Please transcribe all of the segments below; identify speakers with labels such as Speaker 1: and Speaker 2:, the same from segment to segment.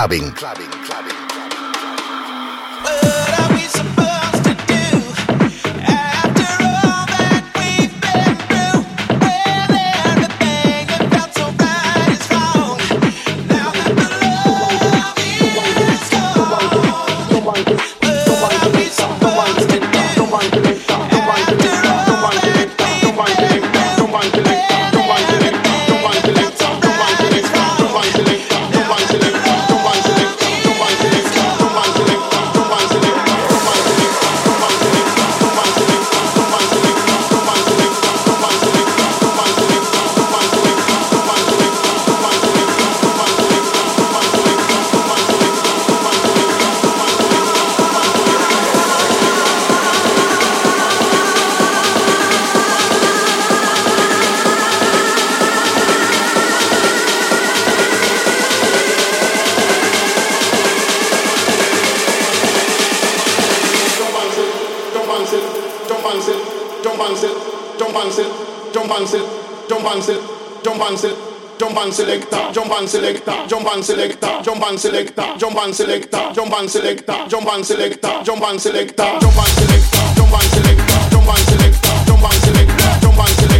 Speaker 1: Clubbing. Clubbing.
Speaker 2: And selector, jump and selector, jump and selector, jump and selector, jump and selector, jump and selector, jump and selector, jump and selector, jump and selector, jump and selector, jump and selector, jump and selector, jump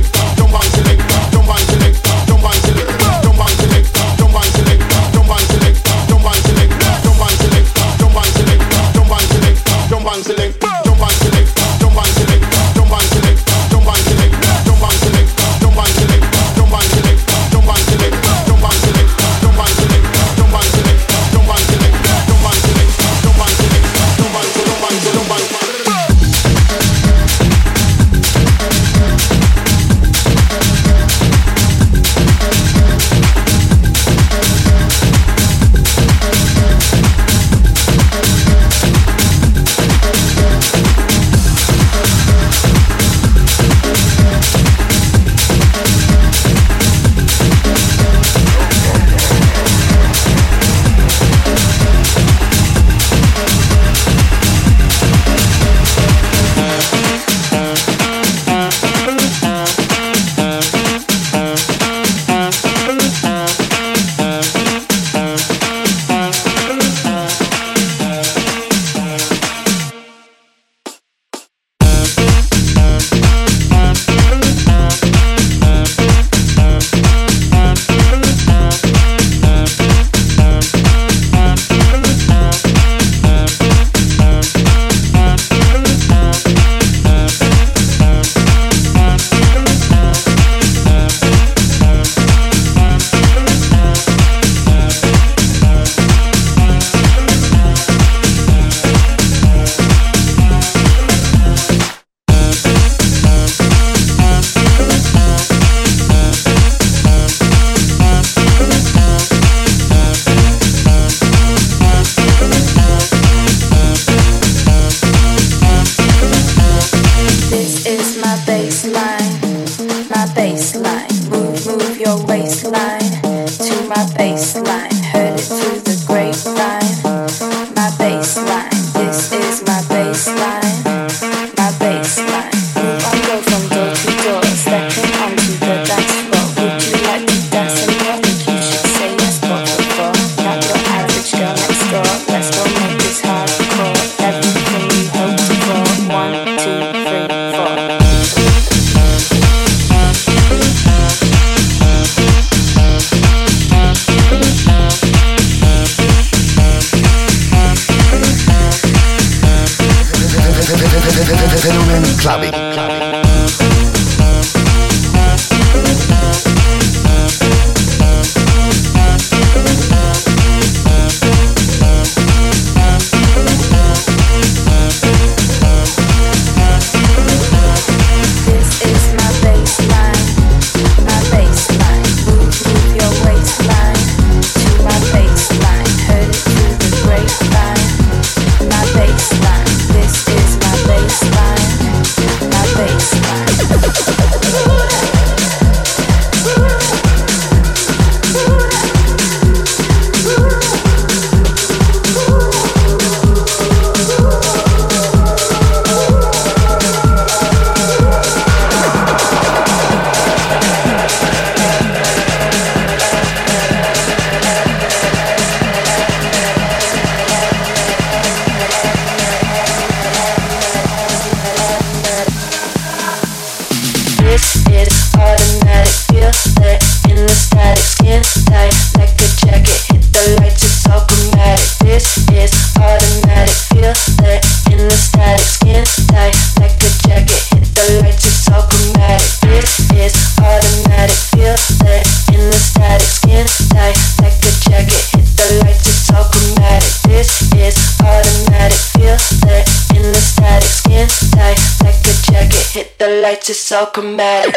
Speaker 2: It's so
Speaker 3: combative.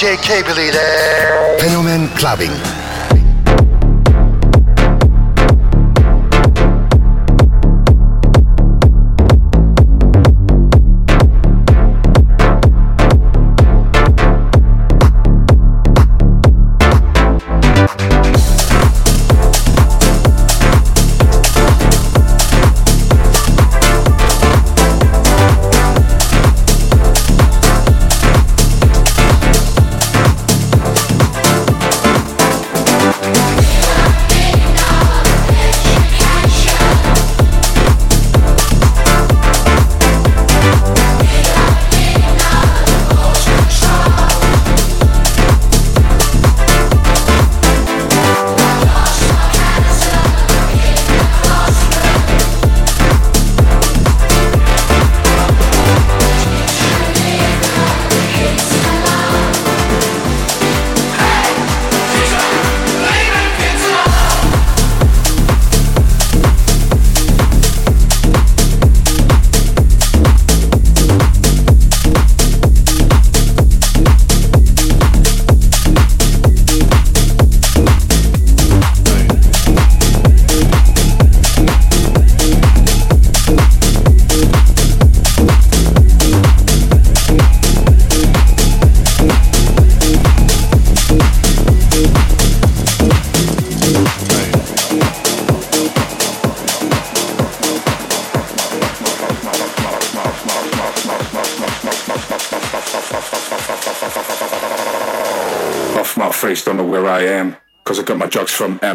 Speaker 3: It's all chromatic.
Speaker 4: from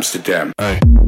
Speaker 4: Amsterdam. Hey.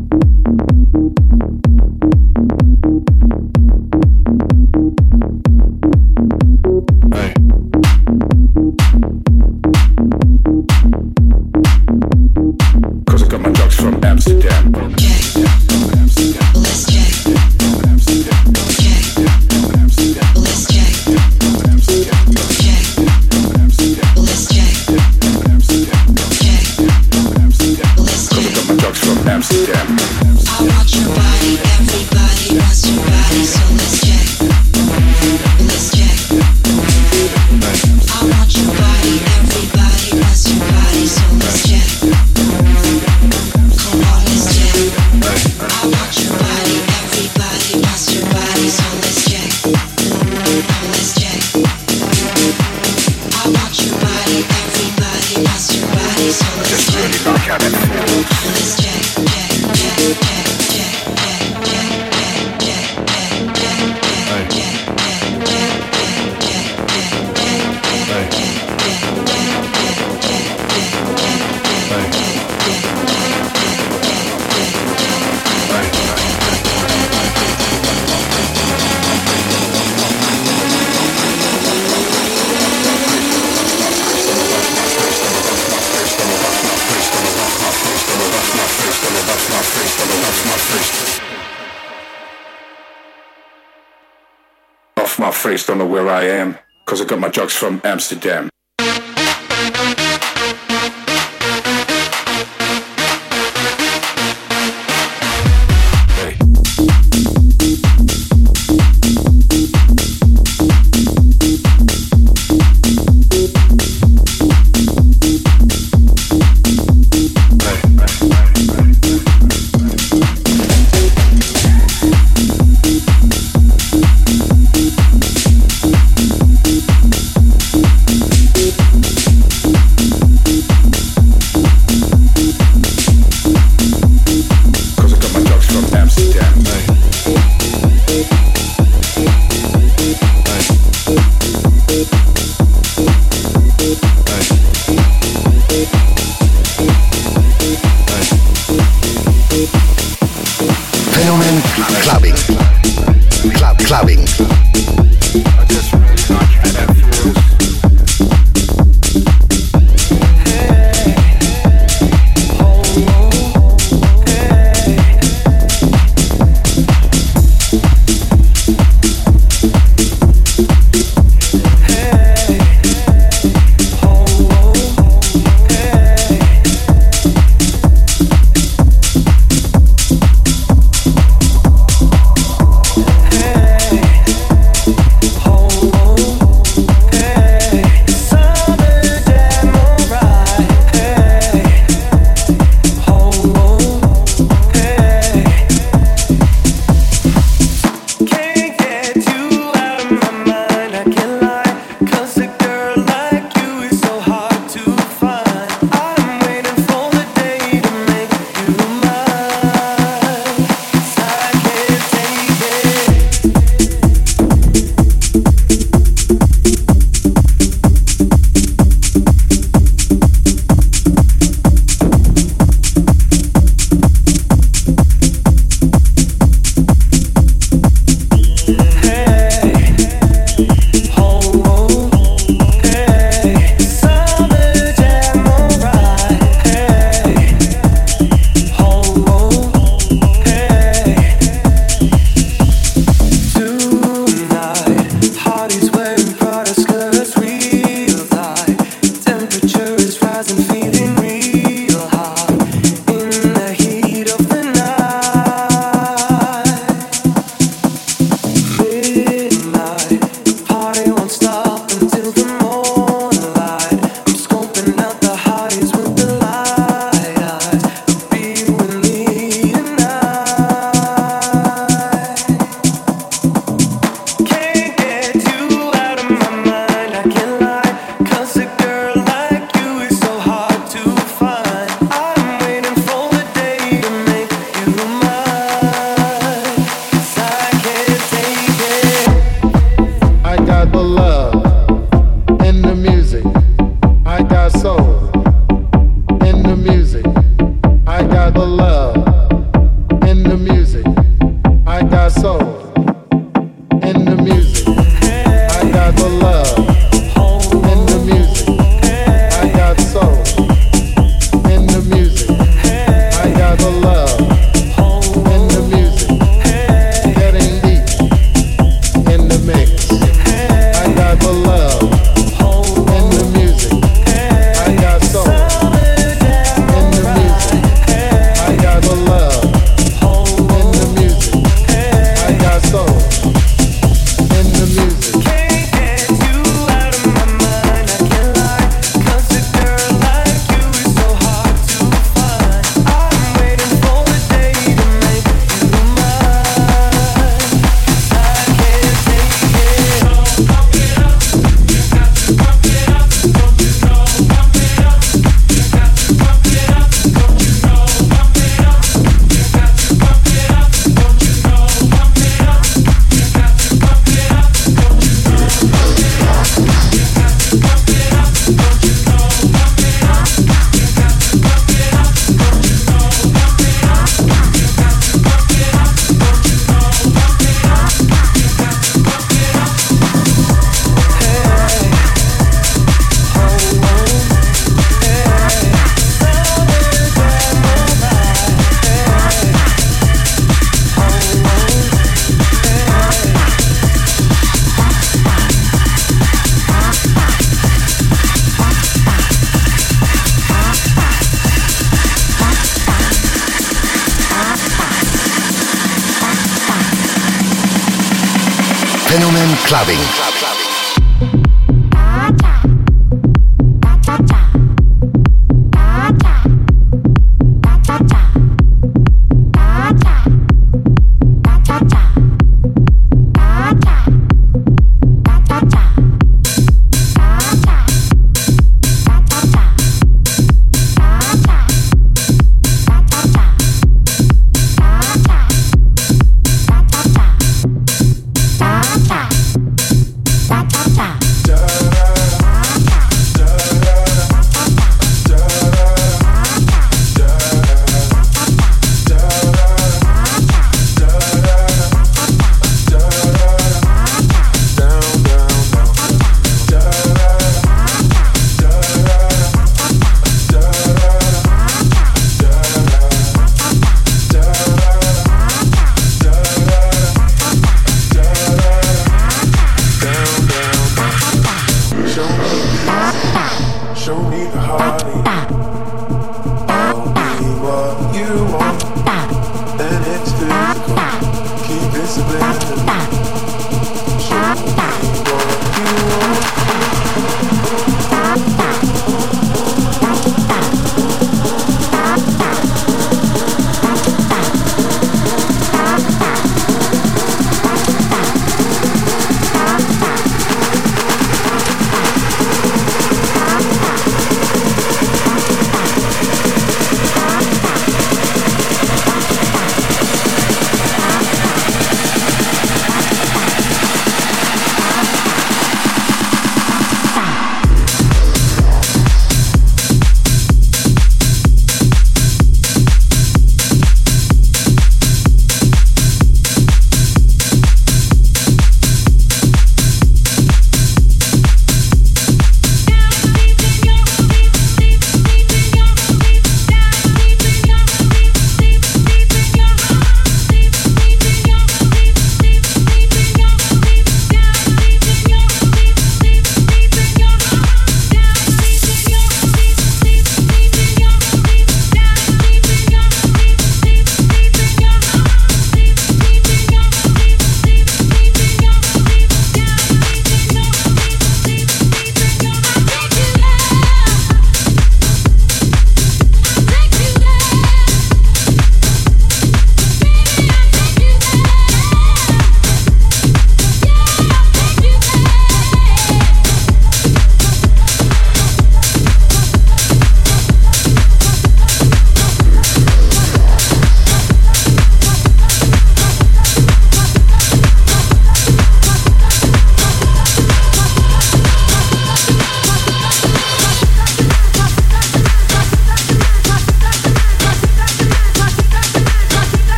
Speaker 4: Amsterdam.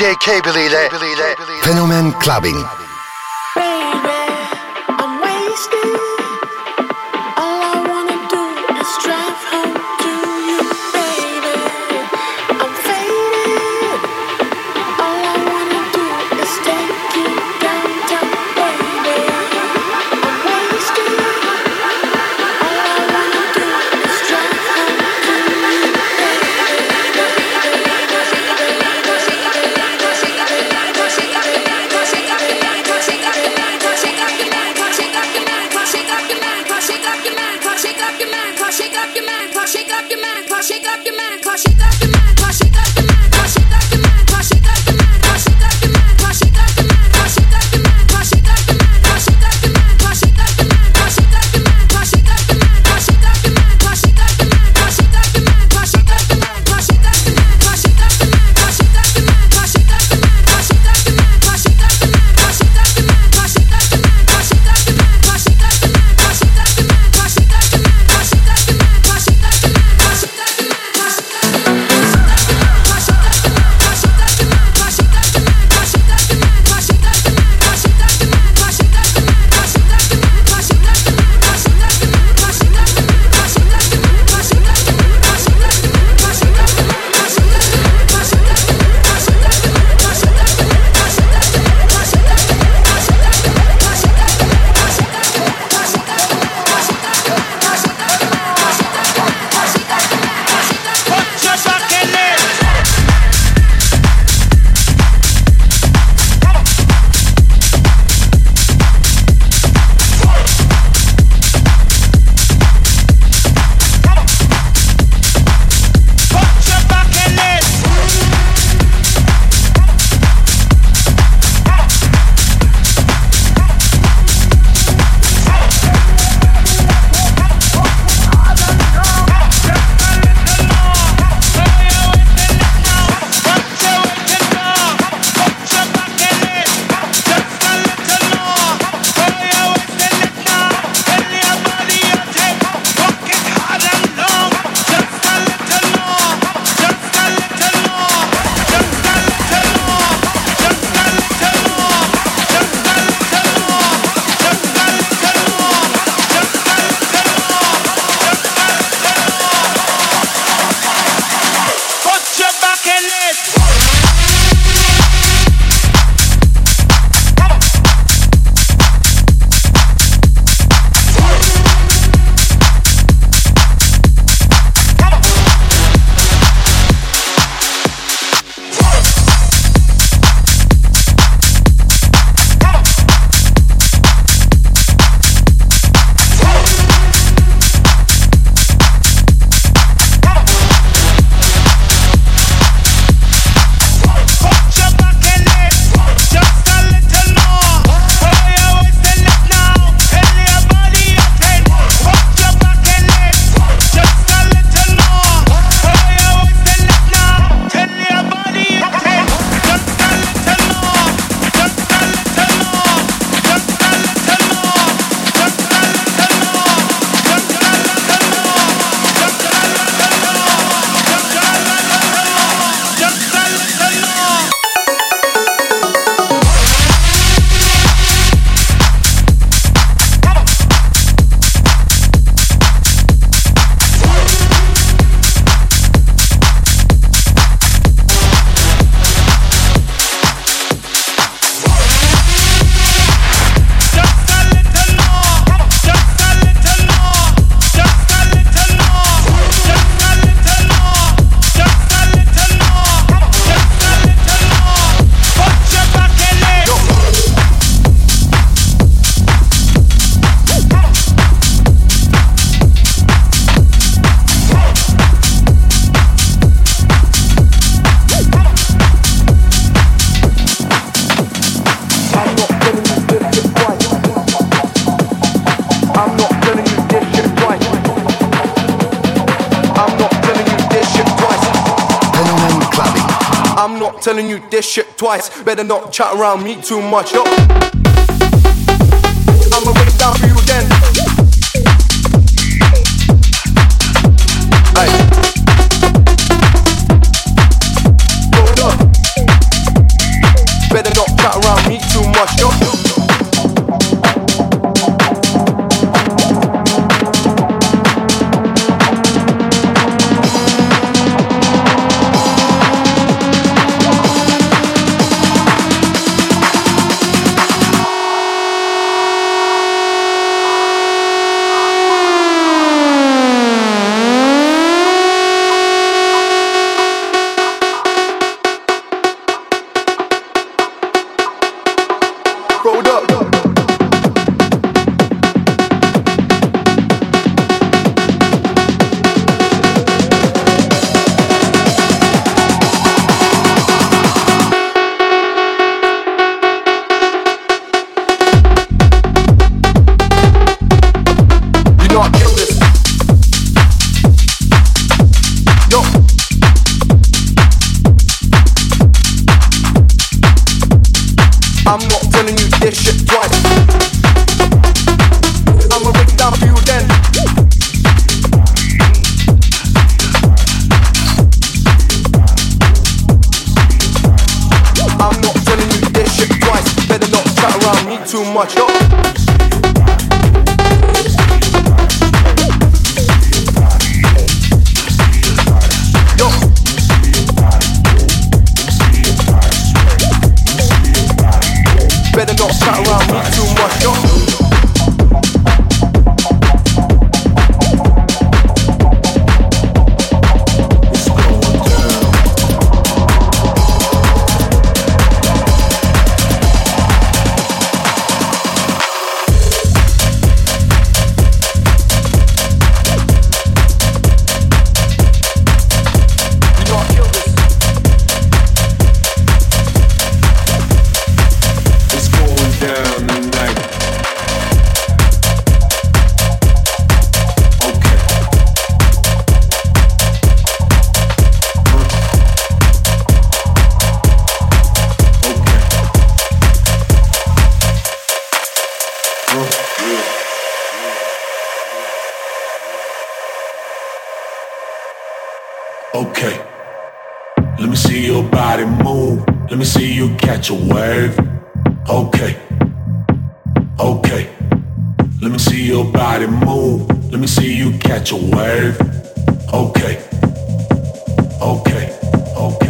Speaker 1: DJ Cable ile Fenomen
Speaker 5: Clubbin'. This shit twice. Better not chat around me too much. Yo. I'ma break down for you
Speaker 6: catch a wave. Okay. Okay. Let me see your body move. Let me see you catch a wave. Okay, okay.
Speaker 1: Okay.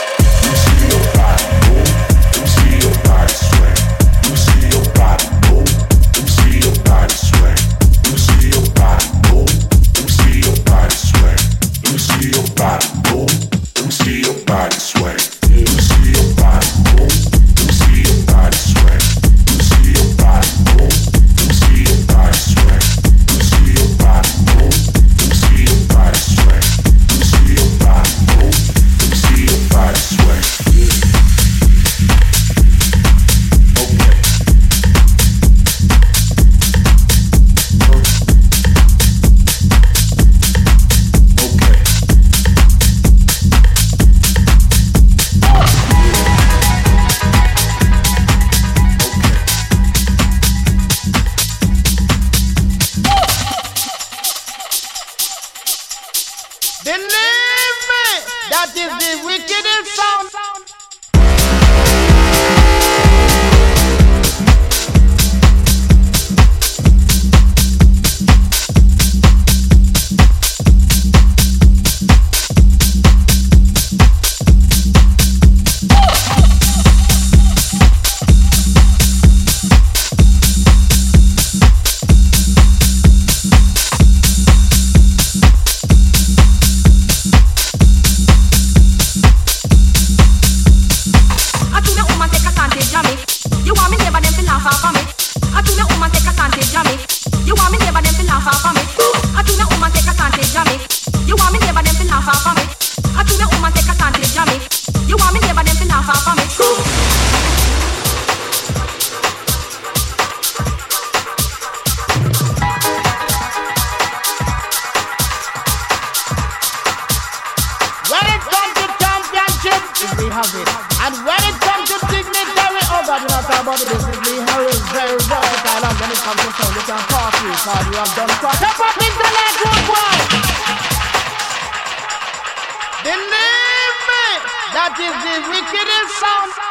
Speaker 6: you, done up into good. Believe me, that is the wickedest sound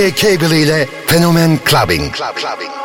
Speaker 7: DJ Cable ile
Speaker 1: Fenomen Clubbing.
Speaker 7: Club, clubbing.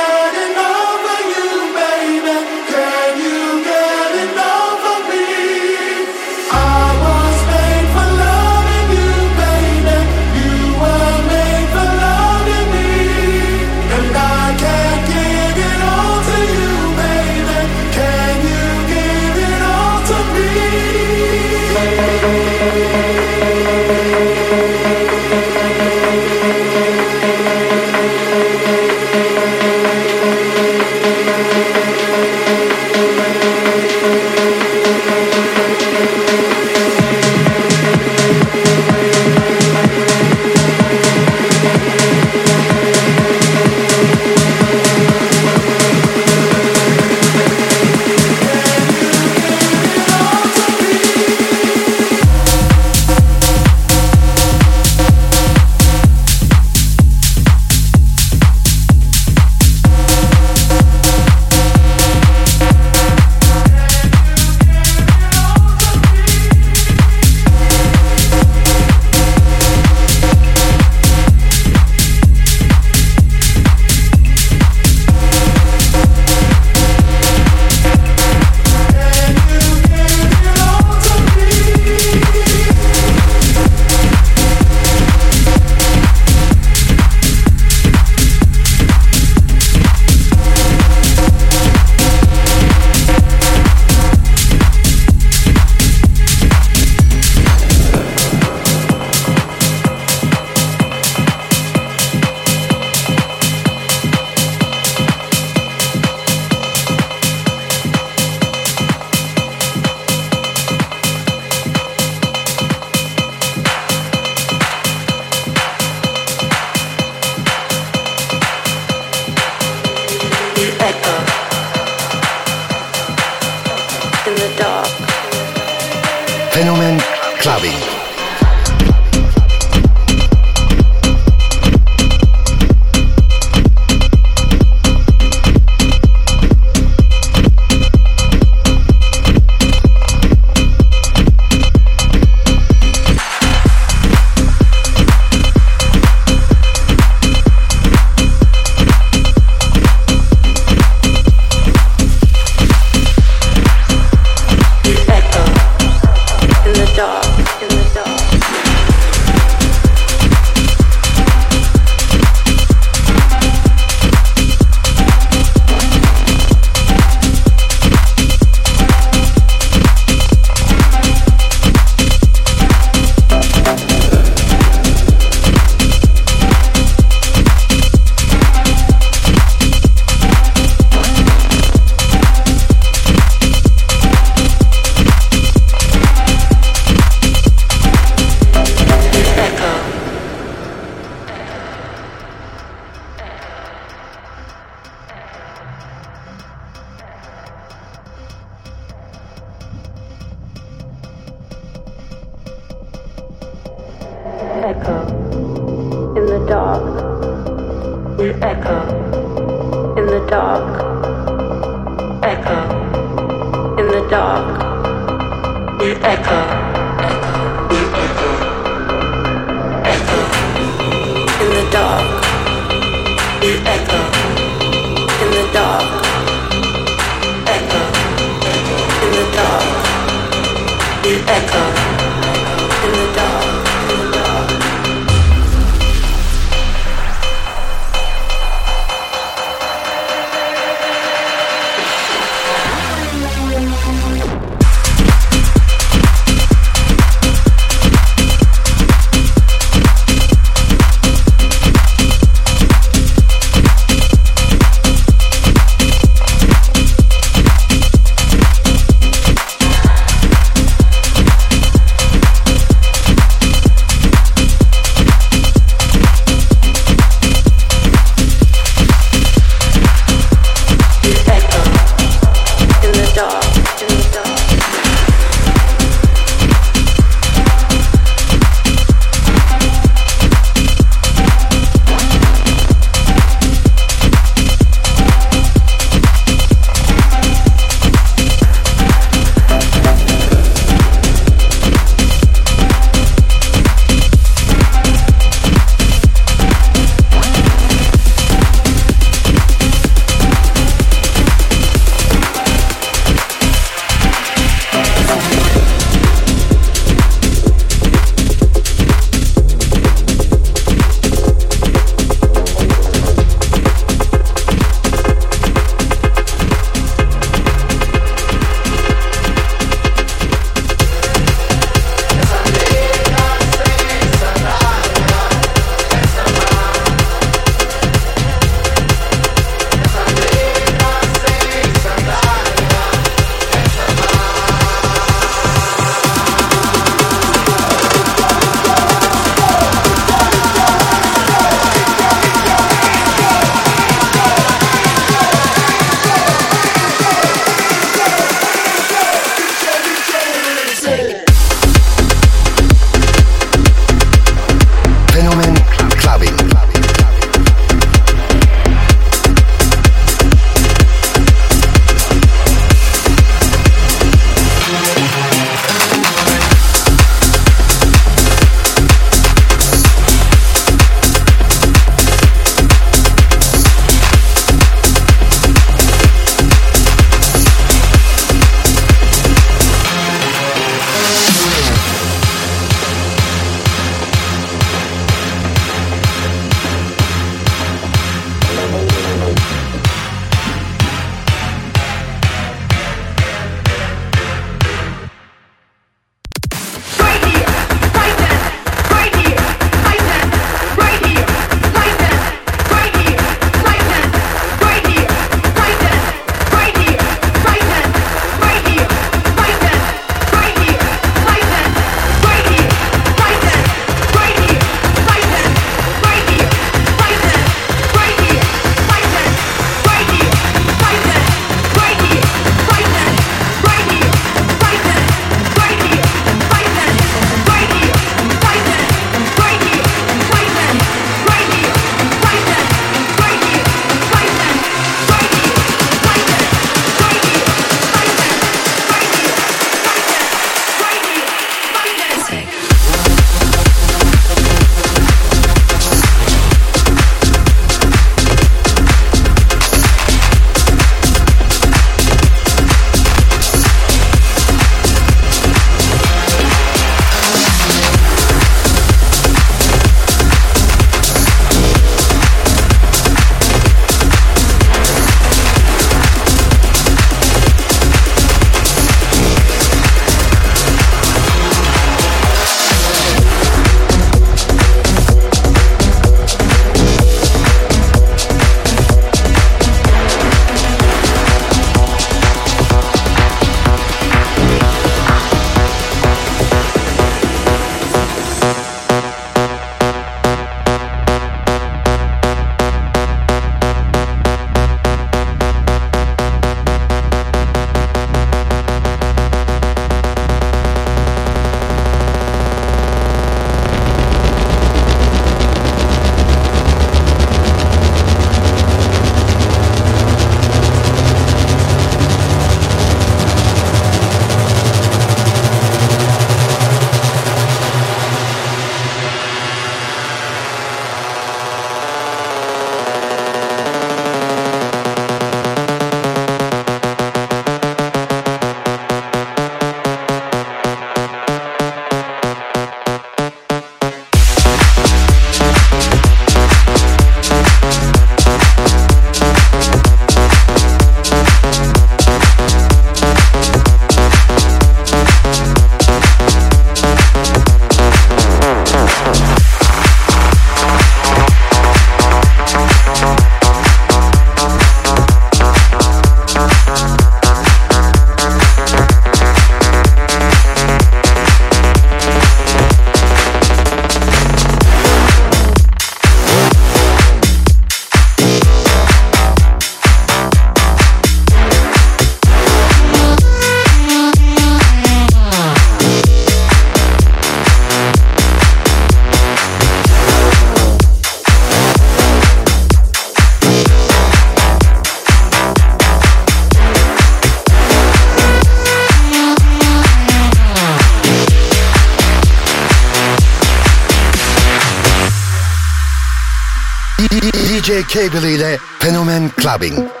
Speaker 1: DJ Cable ile Fenomen Clubbin'.